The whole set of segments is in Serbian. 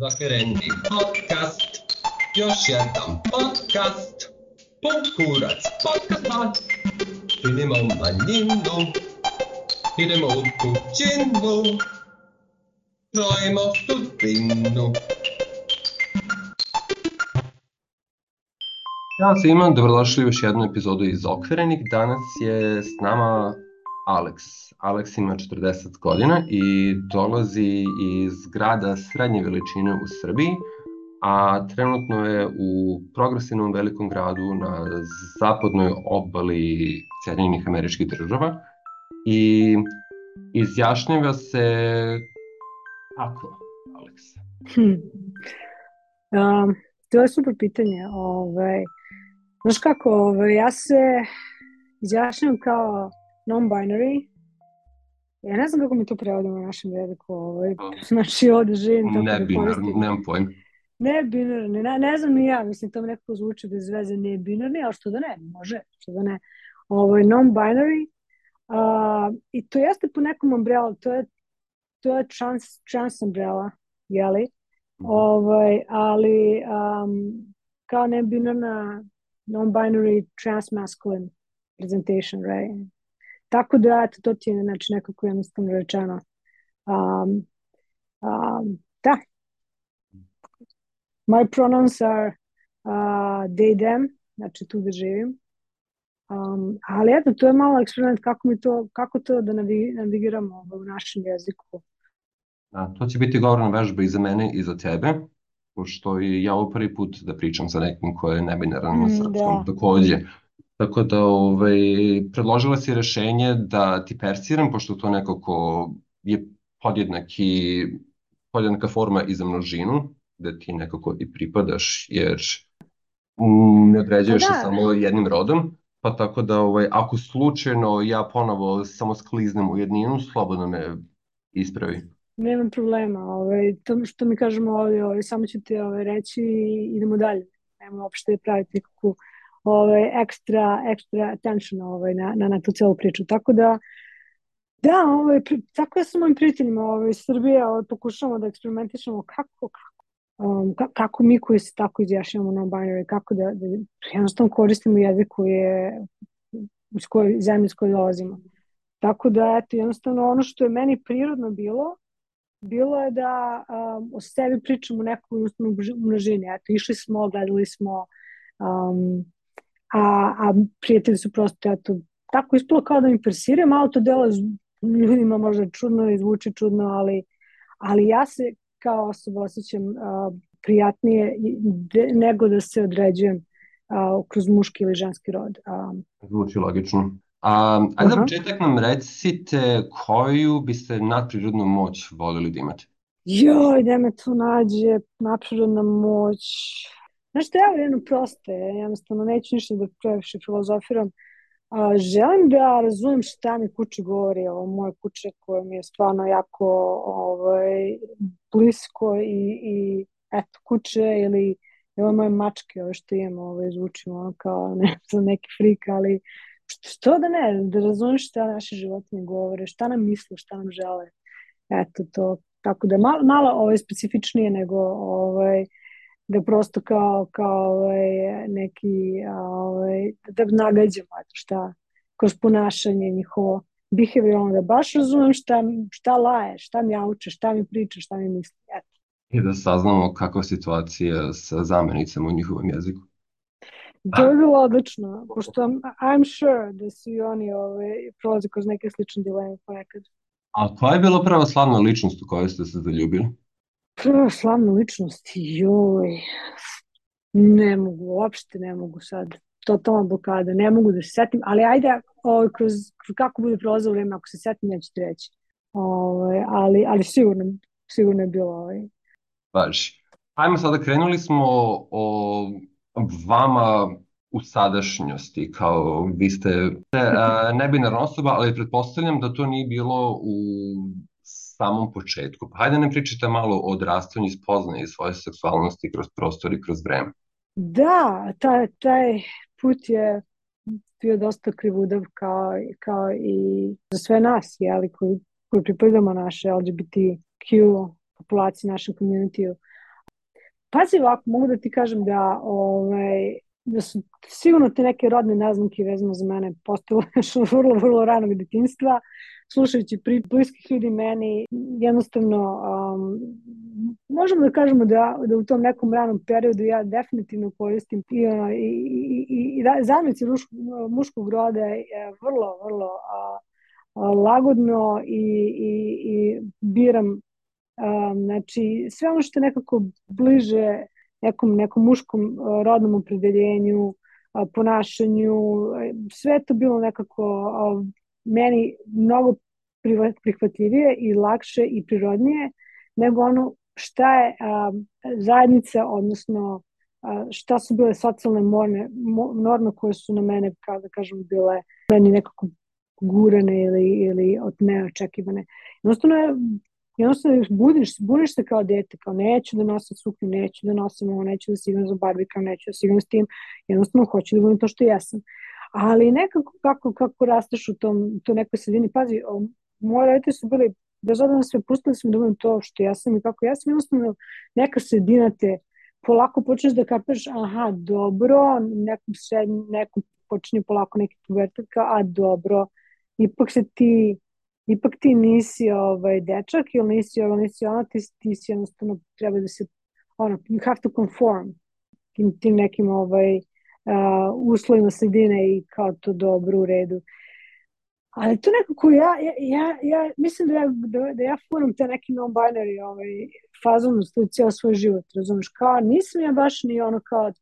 Zakrenuti podcast, još jedan podcast, pun kurac podcast, činimo manjinu, idemo u kućinu, trojimo sudbinu. Ja svima, dobrodošli u još jednu epizodu iz Okverenih. Danas je s nama Alex. Alex ima 40 godina i dolazi iz grada srednje veličine u Srbiji, a trenutno je u progresivnom velikom gradu na zapadnoj obali Sjedinjenih američkih država i izjašnjava se kako, Alex? Hm. Um, to je super pitanje. Ove, ovaj, znaš kako, ove, ovaj, ja se izjašnjam kao non-binary. Ja ne znam kako mi to prevodimo na našem jeziku. Ovaj. Znači, ovde živim tako ne da binarni, nemam pojma. Ne binarni, ne, ne znam ni ja, mislim, to mi nekako zvuči bez veze ne binarni, ali što da ne, može, što da ne. Ovo je non-binary uh, i to jeste po nekom umbrella, to je, to je trans, trans umbrella, jeli? -hmm. ovaj, ali um, kao ne binarna non-binary trans-masculine presentation, right? Tako da, eto, to ti je znači, nekako jednostavno rečeno. Um, um, da. My pronouns are uh, they, them, znači tu da živim. Um, ali eto, to je malo eksperiment kako, mi to, kako to da navigiramo u našem jeziku. Da, to će biti govorna vežba i za mene i za tebe, pošto i ja ovo prvi put da pričam sa nekim ko je nebinaran na mm, srpskom da. takođe. Tako da ovaj, predložila si rešenje da ti persiram, pošto to nekako je podjednaki, podjednaka forma i za množinu, da ti nekako i pripadaš, jer ne određuješ pa da. se samo jednim rodom, pa tako da ovaj, ako slučajno ja ponovo samo skliznem u jedninu, slobodno me ispravi. Nemam problema, ovaj, to što mi kažemo ovdje, ovaj, samo ću ti ovaj, reći i idemo dalje. Nema uopšte praviti nekakvu ovaj, ekstra, ekstra attention ovaj, na, na, na tu celu priču. Tako da, da, ovaj, tako da sa mojim prijateljima ovaj, Srbije ovaj, pokušamo da eksperimentišemo kako, kako, um, kako mi koji se tako izjašnjamo na binary, kako da, da jednostavno koristimo jezik koji je iz koje, zemlje iz koje dolazimo. Tako da, eto, jednostavno ono što je meni prirodno bilo, bilo je da um, o sebi pričamo neku jednostavno množini. Eto, išli smo, gledali smo um, a, a prijatelji su prosto, eto, tako ispalo kao da mi persiraju, malo to delo ljudima možda čudno i zvuči čudno, ali, ali ja se kao osoba osjećam a, prijatnije de, nego da se određujem a, kroz muški ili ženski rod. A, Zvuči logično. A, ajde za početak nam recite koju biste nadprirodnu moć volili da imate? Joj, da me to nađe, nadprirodna moć. Znaš što, evo jedno proste, jednostavno neću ništa da previše filozofiram. A, želim da razumem šta mi kuće govori, ovo moje kuće koje mi je stvarno jako ovaj, blisko i, i eto kuće ili evo moje mačke, ovo što imam, ovaj, zvučim ono kao ne neki frik, ali što da ne, da razumem šta naše životinje govore, šta nam misle, šta nam žele. Eto to, tako da malo, malo ovaj, specifičnije nego ovaj, da prosto kao, kao ovaj, neki, ovaj, da nagađamo eto, šta, kroz ponašanje njihovo behavioralno, da baš razumem šta, šta laje, šta mi auče, šta mi priča, šta mi misli. Eto. I da saznamo kakva situacija sa zamenicama u njihovom jeziku. To je bilo odlično, pošto I'm sure da svi oni ovaj, prolaze kroz neke slične dileme ponekad. A koja je bila prva slavna ličnost u kojoj ste se zaljubili? Slavna ličnost, joj, ne mogu, uopšte ne mogu sad, totalna blokada, ne mogu da se setim, ali ajde, ovaj, kroz, kako bude prolazilo vreme, ako se setim, ja ću ti reći. Ovaj, ali, ali sigurno, sigurno je bilo ovaj. Baš. Ajmo sada, krenuli smo o vama u sadašnjosti, kao vi ste nebinarna osoba, ali pretpostavljam da to nije bilo u samom početku. Pa hajde nam pričate malo o odrastanju i spoznaje svoje seksualnosti kroz prostor i kroz vreme. Da, taj, taj put je bio dosta krivudav kao, kao i za sve nas, jeli, koji, koji pripadamo naše LGBTQ populaciji, našem communityu. pazi ovako, mogu da ti kažem da, ovaj, da su sigurno te neke rodne naznake vezano za mene postale vrlo, vrlo ranog detinstva. Slušajući pri bliskih ljudi meni, jednostavno um, možemo da kažemo da, da u tom nekom ranom periodu ja definitivno koristim i, i, i, i, i zamljici muškog roda je vrlo, vrlo a, a, lagodno i, i, i biram Um, znači, sve ono što je nekako bliže nekom, nekom muškom uh, rodnom opredeljenju, ponašanju, sve to bilo nekako uh, meni mnogo prihvatljivije i lakše i prirodnije nego ono šta je um, zajednica, odnosno šta su bile socijalne morne, norme koje su na mene, kao da kažem, bile meni nekako gurane ili, ili od neočekivane. Jednostavno je jednostavno buniš, buniš se kao dete, kao neću da nosim suknju, neću da nosim ovo, neću da sigam za Barbie, kao neću da sigam s tim, jednostavno hoću da budem to što jesam. Ali nekako kako, kako rasteš u tom, to nekoj sredini, pazi, moje roditelji su bili, bez obzira sve, pustili su mi da budem to što jesam i kako jesam, jednostavno neka sredina te polako počneš da kapiraš, aha, dobro, nekom sred, nekom počinje polako neki pubertet, a dobro, ipak se ti ipak ti nisi ovaj, dečak ili nisi ovo, nisi ono, ti, ti si jednostavno treba da se, ono, you have to conform tim, tim nekim ovaj, uh, uslovima sredine i kao to dobro u redu. Ali to nekako ja, ja, ja, ja mislim da ja, da, da ja furam te neki non-binary ovaj, fazon u cijel svoj život, razumeš, kao nisam ja baš ni ono kao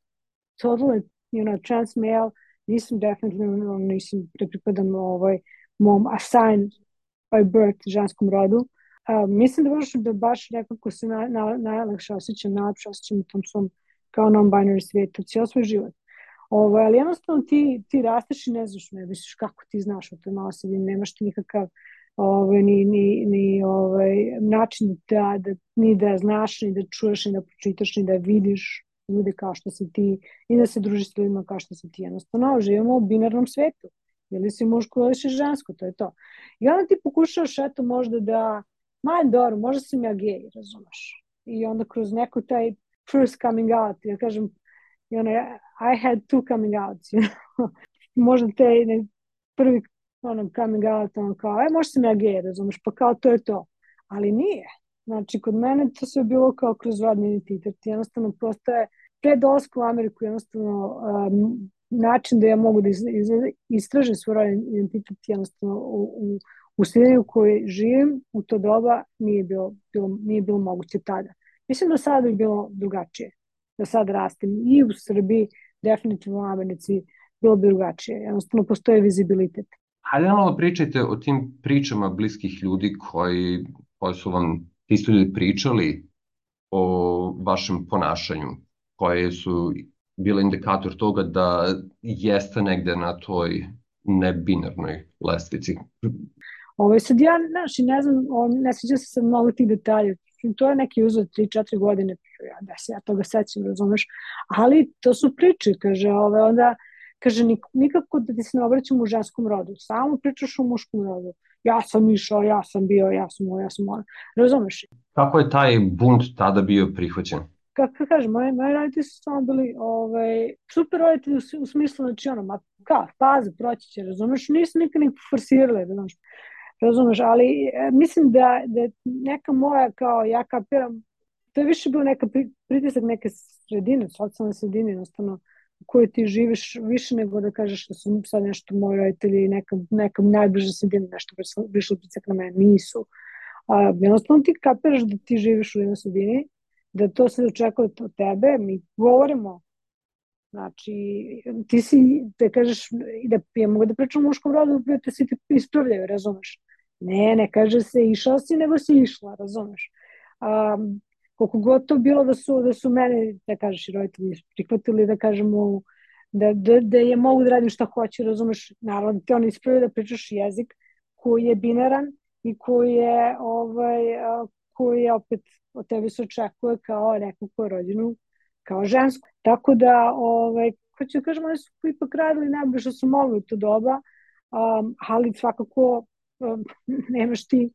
totally, you know, trans male, nisam definitivno, nisam, ne pripadam ovaj, mom assigned by birth ženskom rodu. A, mislim da baš, da baš nekako se na, na, najlakše osjećam, najlepše osjećam u tom svom kao non-binary svijetu, cijel svoj život. Ovo, ali jednostavno ti, ti rasteš i ne znaš, ne misliš kako ti znaš o toj osobi, nemaš ti nikakav ovaj, ni, ni, ni ovaj, način da, da, ni da znaš, ni da čuješ, ni da pročitaš, ni da vidiš ljude kao što si ti i da se družiš s ljudima kao što si ti. Jednostavno, živimo u binarnom svetu. Ili si muško ili si žensko, to je to. I onda ti pokušaš, eto, možda da, ma, dobro, možda sam ja gej, razumeš. I onda kroz neko taj first coming out, ja kažem, you know, I had two coming outs, you know. možda te ne, prvi ono, coming out, on kao, e, možda sam ja gej, razumeš, pa kao to je to. Ali nije. Znači, kod mene to sve bilo kao kroz rodni identitet. Jednostavno, postoje pre dolazka u Ameriku, jednostavno, um, način da ja mogu da istražim svoj rodni identitet jednostavno u, u, u sredini u kojoj živim u to doba nije bilo, bilo, nije bilo moguće tada. Mislim da sada bi bilo drugačije, da sad rastim i u Srbiji, definitivno u Americi, bilo bi drugačije. Jednostavno postoje vizibilitet. Hajde malo pričajte o tim pričama bliskih ljudi koji, koji su vam ti ljudi pričali o vašem ponašanju, koje su bila indikator toga da jeste negde na toj nebinarnoj lestvici. Ovo sad ja, znaš, ne znam, ne sviđa se sad mnogo tih detalja. To je neki uzor 3-4 godine, ja, da se ja toga sećam, razumeš, ali to su priče, kaže, ove, onda, kaže, nikako da ti se ne obraćam u ženskom rodu, samo pričaš o muškom rodu. Ja sam išao, ja sam bio, ja sam ovo, ja sam ovo. Razumeš? Kako je taj bunt tada bio prihvaćen? kako kažem, moji, moji roditelji su samo bili ovaj, super roditelji u, u smislu, znači ono, ma ka, pazi, proći će, razumeš, nisu nikad ni forsirali, razumeš, razumeš, ali e, mislim da, da neka moja, kao ja kapiram, to je više bilo neka pritisak neke sredine, socijalne sredine, jednostavno, u kojoj ti živiš više nego da kažeš da su sad nešto moji roditelji neka, neka najbliža sredina, nešto više pritisak na mene, nisu. A, jednostavno ti kapiraš da ti živiš u jednoj sredini da to se očekuje od tebe, mi govorimo Znači, ti si, da kažeš, da ja mogu da pričam o muškom rodu, da te svi ti ispravljaju, razumeš? Ne, ne kaže se išao si, nego si išla, razumeš? Um, koliko god to bilo da su, da su mene, da kažeš, roditelji prihvatili, da kažemo, da, da, da je mogu da radim šta hoće, razumeš? Naravno, te oni ispravljaju da pričaš jezik koji je binaran i koji je, ovaj, koji je opet od tebe se očekuje kao neko ko je rođenu kao žensko. Tako da, ovaj, ko da kažem, oni su ipak radili najbolje što su mogli u to doba, um, ali svakako nemaš ti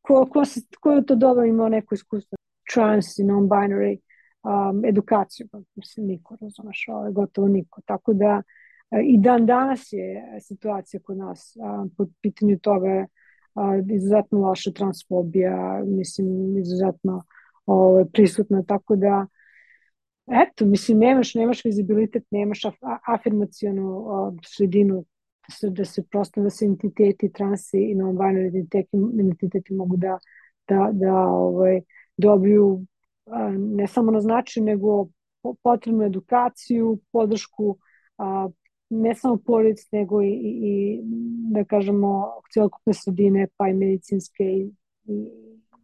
ko, ko, se, ko je to doba imao neko iskustvo? Trans i non-binary um, edukaciju, pa, mislim, niko, razumeš, ovaj, gotovo niko, tako da i dan danas je situacija kod nas um, po pitanju toga uh, izuzetno loša transfobija, mislim, izuzetno ovaj, prisutna, tako da eto, mislim, nemaš, nemaš vizibilitet, nemaš af, afirmacijonu uh, sredinu se, da se prosto da se identiteti, transi i non-binary identiteti, identiteti mogu da, da, da ovaj, dobiju ne samo na značaju, nego potrebnu edukaciju, podršku a, ne samo porodic, nego i, i, i da kažemo celokupne sredine, pa i medicinske i, i,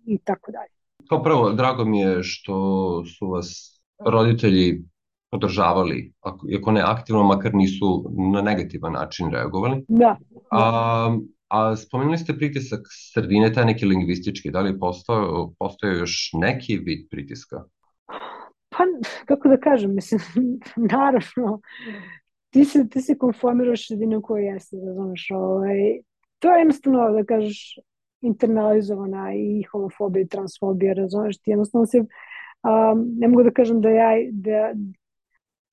i tako dalje. Kao prvo, drago mi je što su vas roditelji podržavali, ako, ako ne aktivno, makar nisu na negativan način reagovali. Da. A, a spomenuli ste pritisak sredine, taj neki lingvistički, da li je postao, postao još neki vid pritiska? Pa, kako da kažem, mislim, naravno, ti se, ti se konformiraš sredine u kojoj jesi, razumeš, ovaj, to je jednostavno, da kažeš, internalizovana i homofobija i transfobija, razumeš, ti jednostavno se, um, ne mogu da kažem da ja, da,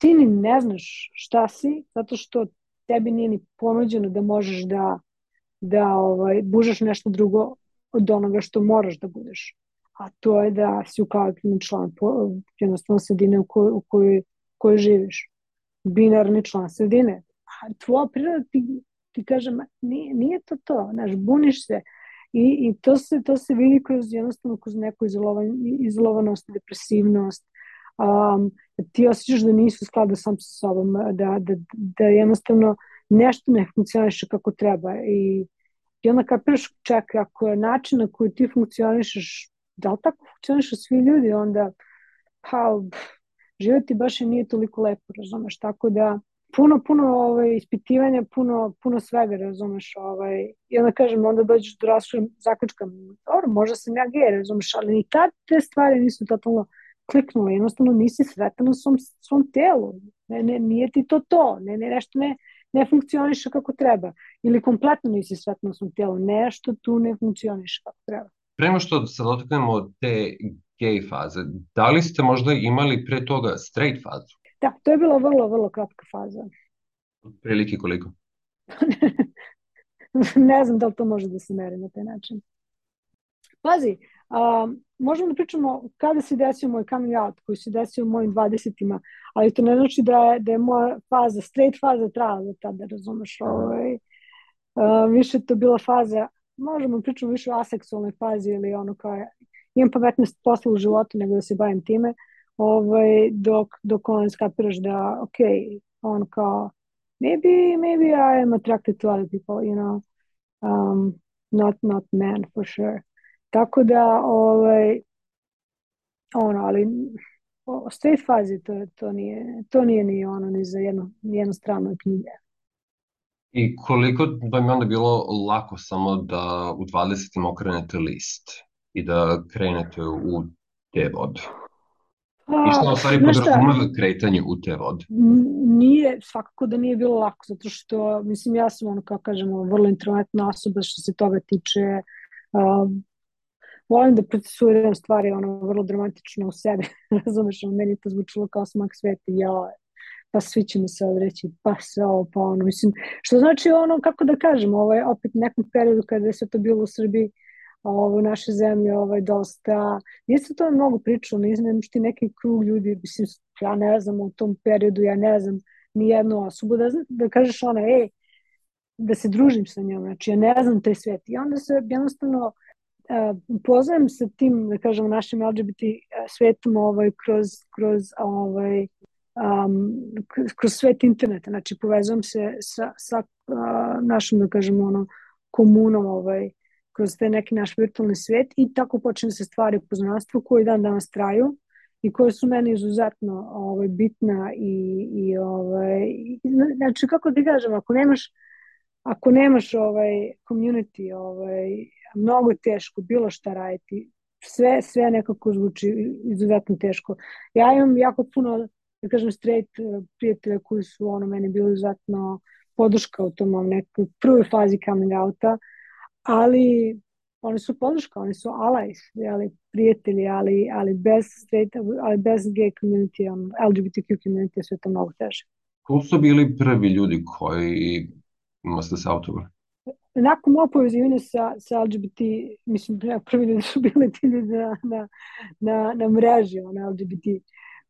ti ni ne znaš šta si, zato što tebi nije ni ponuđeno da možeš da, da ovaj, bužeš nešto drugo od onoga što moraš da budeš. A to je da si u kolektivni član, po, jednostavno sredine u kojoj, u kojoj, kojoj živiš. Binarni član sredine. A tvoja priroda ti, ti kaže, nije, nije to to, znaš, buniš se. I, i to, se, to se vidi kroz jednostavno kroz neku izolovan, izolovanost, depresivnost, um, ti osjećaš da nisu u skladu sam sa sobom, da, da, da jednostavno nešto ne funkcioniše kako treba i, i onda kapiraš čekaj, ako je način na koji ti funkcionišeš, da li tako funkcionišu svi ljudi, onda pa, život ti baš i nije toliko lepo, razumeš, tako da puno, puno ovaj, ispitivanja, puno, puno svega, razumeš, ovaj, i onda kažem, onda dođeš do rasvojem zaključka, dobro, možda sam ja gej, razumeš, ali ni tad te stvari nisu totalno kliknula, jednostavno nisi sretan u svom, svom telu, ne, ne, nije ti to to, ne, ne, nešto ne, ne funkcioniše kako treba, ili kompletno nisi sretan u svom telu, nešto tu ne funkcioniše kako treba. Prema što se dotaknemo te gay faze, da li ste možda imali pre toga straight fazu? Da, to je bila vrlo, vrlo kratka faza. Prilike koliko? ne znam da li to može da se meri na taj način. Pazi, um, možemo da pričamo kada se desio moj coming out, koji se desio u mojim 20-ima, ali to ne znači da je, da je moja faza, straight faza trajala do tada, razumeš, ovaj, uh, više to bila faza, možemo da pričamo više o aseksualnoj fazi ili ono kao imam pametnost posla u životu nego da se bavim time, ovaj, dok, dok on skapiraš da, ok, on kao, maybe, maybe I am attracted to other people, you know, um, not, not men for sure. Tako da, ovaj, ono, ali o straight fazi to, to, nije, to nije ni ono ni za jednu, ni jednu stranu knjige. I koliko vam je onda bilo lako samo da u 20. okrenete list i da krenete u te vode? I šta u stvari podrazumeva kretanje u te vode? Nije, svakako da nije bilo lako, zato što, mislim, ja sam ono, kao kažemo, vrlo introvertna osoba što se toga tiče, um, volim da procesuiram stvari ono vrlo dramatično u sebi, razumeš, ono, meni to zvučilo kao smak sveta, ja, pa svi će mi se odreći, pa se ovo, pa ono, mislim, što znači ono, kako da kažem, ovaj, opet nekom periodu kada je sve to bilo u Srbiji, ovo, naše zemlje, ovaj, dosta, nije se to mnogo pričalo, ne znam ti neki krug ljudi, mislim, ja ne znam u tom periodu, ja ne znam ni jednu osobu, da, da kažeš ona, ej, da se družim sa njom, znači ja ne znam taj svet. I onda se jednostavno upoznajem sa tim, da kažem, našim LGBT svetom ovaj, kroz, kroz, ovaj, um, kroz svet interneta. Znači, povezujem se sa, sa uh, našom, da kažem, ono, komunom ovaj, kroz te neki naš virtualni svet i tako počne se stvari poznanstvo koji dan danas traju i koje su meni izuzetno ovaj, bitna i, i ovaj, znači kako ti kažem, ako nemaš ako nemaš ovaj community ovaj mnogo teško bilo šta raditi. Sve, sve nekako zvuči izuzetno teško. Ja imam jako puno, da kažem, straight eh, prijatelja koji su ono, meni bilo izuzetno podrška u tom nekoj prvoj fazi coming outa, ali oni su podrška, oni su allies, ali prijatelji, ali, ali bez straight, ali bez gay community, LGBTQ community je sve to mnogo teže. Ko su bili prvi ljudi koji ste se autovali? nakon mojeg povezivanja sa, sa LGBT, mislim, da prvi ljudi su bili ti ljudi na, na, na, na mreži, ono, LGBT.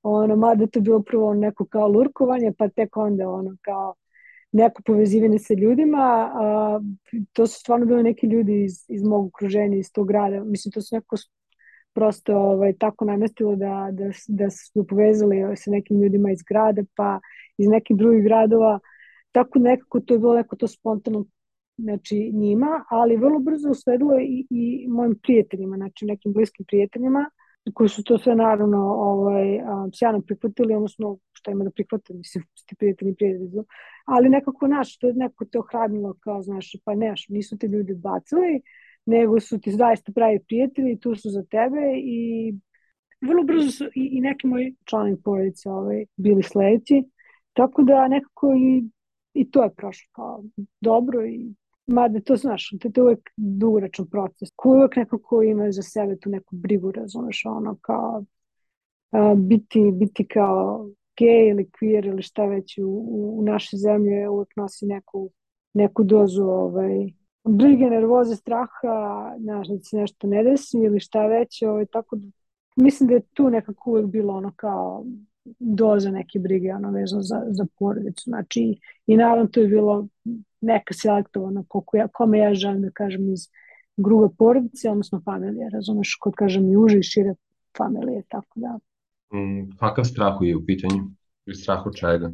Ono, mada to bilo prvo neko kao lurkovanje, pa tek onda ono kao neko povezivanje sa ljudima. A, to su stvarno bili neki ljudi iz, iz mog okruženja, iz tog grada. Mislim, to su neko prosto ovaj, tako namestilo da, da, da su povezali sa nekim ljudima iz grada, pa iz nekih drugih gradova. Tako nekako to je bilo neko to spontano znači njima, ali vrlo brzo usledilo i, i mojim prijateljima, znači nekim bliskim prijateljima, koji su to sve naravno ovaj, sjajno prihvatili, odnosno šta ima da prihvate, mislim, ti prijatelji prijatelji, ali nekako naš, to je neko te ohradilo kao, znaš, pa ne, nisu te ljudi bacili, nego su ti zaista pravi prijatelji, tu su za tebe i vrlo brzo su i, i neki moji članovi porodice ovaj, bili sledeći, tako da nekako i, i to je prošlo kao dobro i Mada to znaš, to je uvek dugoročan proces. Ko uvek neko ko ima za sebe tu neku brigu, razumeš, ono kao a, biti, biti kao gej ili queer ili šta već u, u našoj zemlji uvek nosi neku, neku dozu ovaj, brige, nervoze, straha, znaš, da se nešto ne desi ili šta već, ovaj, tako da mislim da je tu nekako uvek bilo ono kao doza neke brige ono vezano za, za porodicu. Znači, i naravno to je bilo neka selektovana koliko ja, kome ja želim da kažem iz grupe porodice, odnosno familije, razumeš, kod kažem i uže i šire familije, tako da. Mm, kakav strah je u pitanju? Ili strah od čega?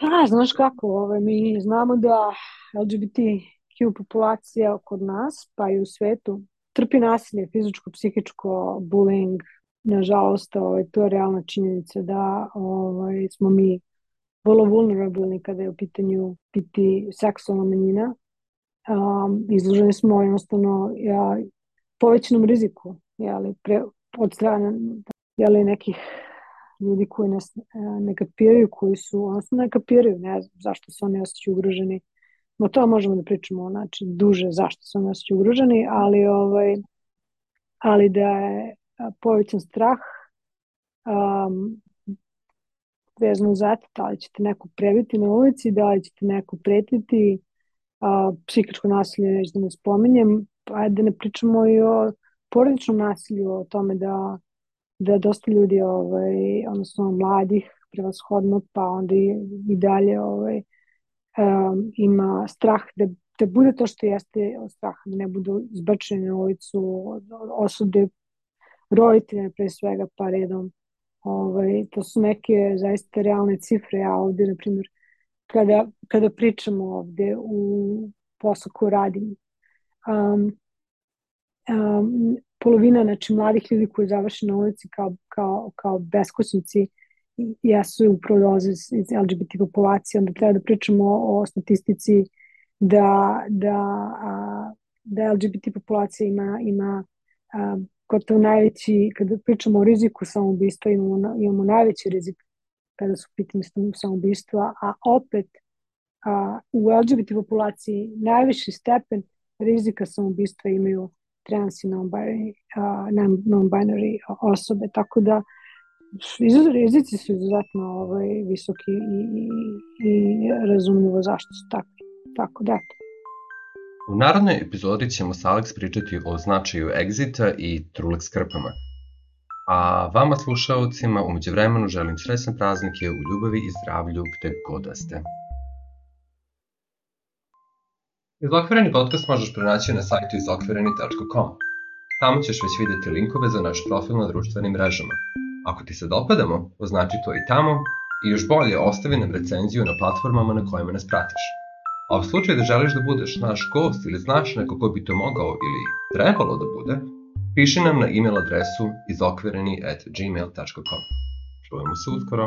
A, znaš kako, ovaj, mi znamo da LGBTQ populacija kod nas, pa i u svetu, trpi nasilje, fizičko, psihičko, bullying, nažalost, ovaj, to je realna činjenica da ovaj, smo mi vrlo vulnerabilni kada je u pitanju biti seksualna manjina. Um, izloženi smo jednostavno ja, povećanom riziku jeli, pre, od strane jeli, nekih ljudi koji nas e, ne kapiraju, koji su, odnosno ne kapiraju, ne znam zašto se oni osjećaju ugroženi. No to možemo da pričamo znači, duže zašto se oni osjećaju ugroženi, ali, ovaj, ali da je povećan strah um, vezano za to, da li ćete neko prebiti na ulici, da li ćete neko pretiti, a, psihičko nasilje, neću da ne spominjem, ajde da ne pričamo i o porodičnom nasilju, o tome da, da dosta ljudi, ovaj, odnosno mladih, prevashodno, pa onda i, i dalje ovaj, um, ima strah da, da bude to što jeste, strah da ne budu izbačeni na ulicu, osude roditelja pre svega pa redom Ovaj, to su neke zaista realne cifre. Ja ovde, na primjer, kada, kada pričamo ovde u poslu koju radim, um, um, polovina znači, mladih ljudi koji završe na ulici kao, kao, kao beskućnici jesu upravo dolaze iz, LGBT populacije, onda treba da pričamo o, o statistici da, da, a, da LGBT populacija ima, ima a, gotovo najveći, kada pričamo o riziku samoubistva, imamo, imamo najveći rizik kada su pitanje samoubistva, a opet a, u LGBT populaciji najviši stepen rizika samoubistva imaju trans i non-binary, non-binary osobe, tako da rizici su izuzetno ovaj, visoki i, i, i razumljivo zašto su takvi. Tako da, eto. U narodnoj epizodi ćemo sa Alex pričati o značaju Exita i Trulex krpama. A vama slušalcima umeđu vremenu želim srećne praznike u ljubavi i zdravlju gde god da ste. Izokvireni podcast možeš pronaći na sajtu izokvireni.com. Tamo ćeš već videti linkove za naš profil na društvenim mrežama. Ako ti se dopadamo, označi to i tamo i još bolje ostavi nam recenziju na platformama na kojima nas pratiš. A u slučaju da želiš da budeš naš gost ili znaš neko ko bi to mogao ili trebalo da bude, piši nam na e-mail adresu izokvireni at gmail.com. Čujemo se uskoro.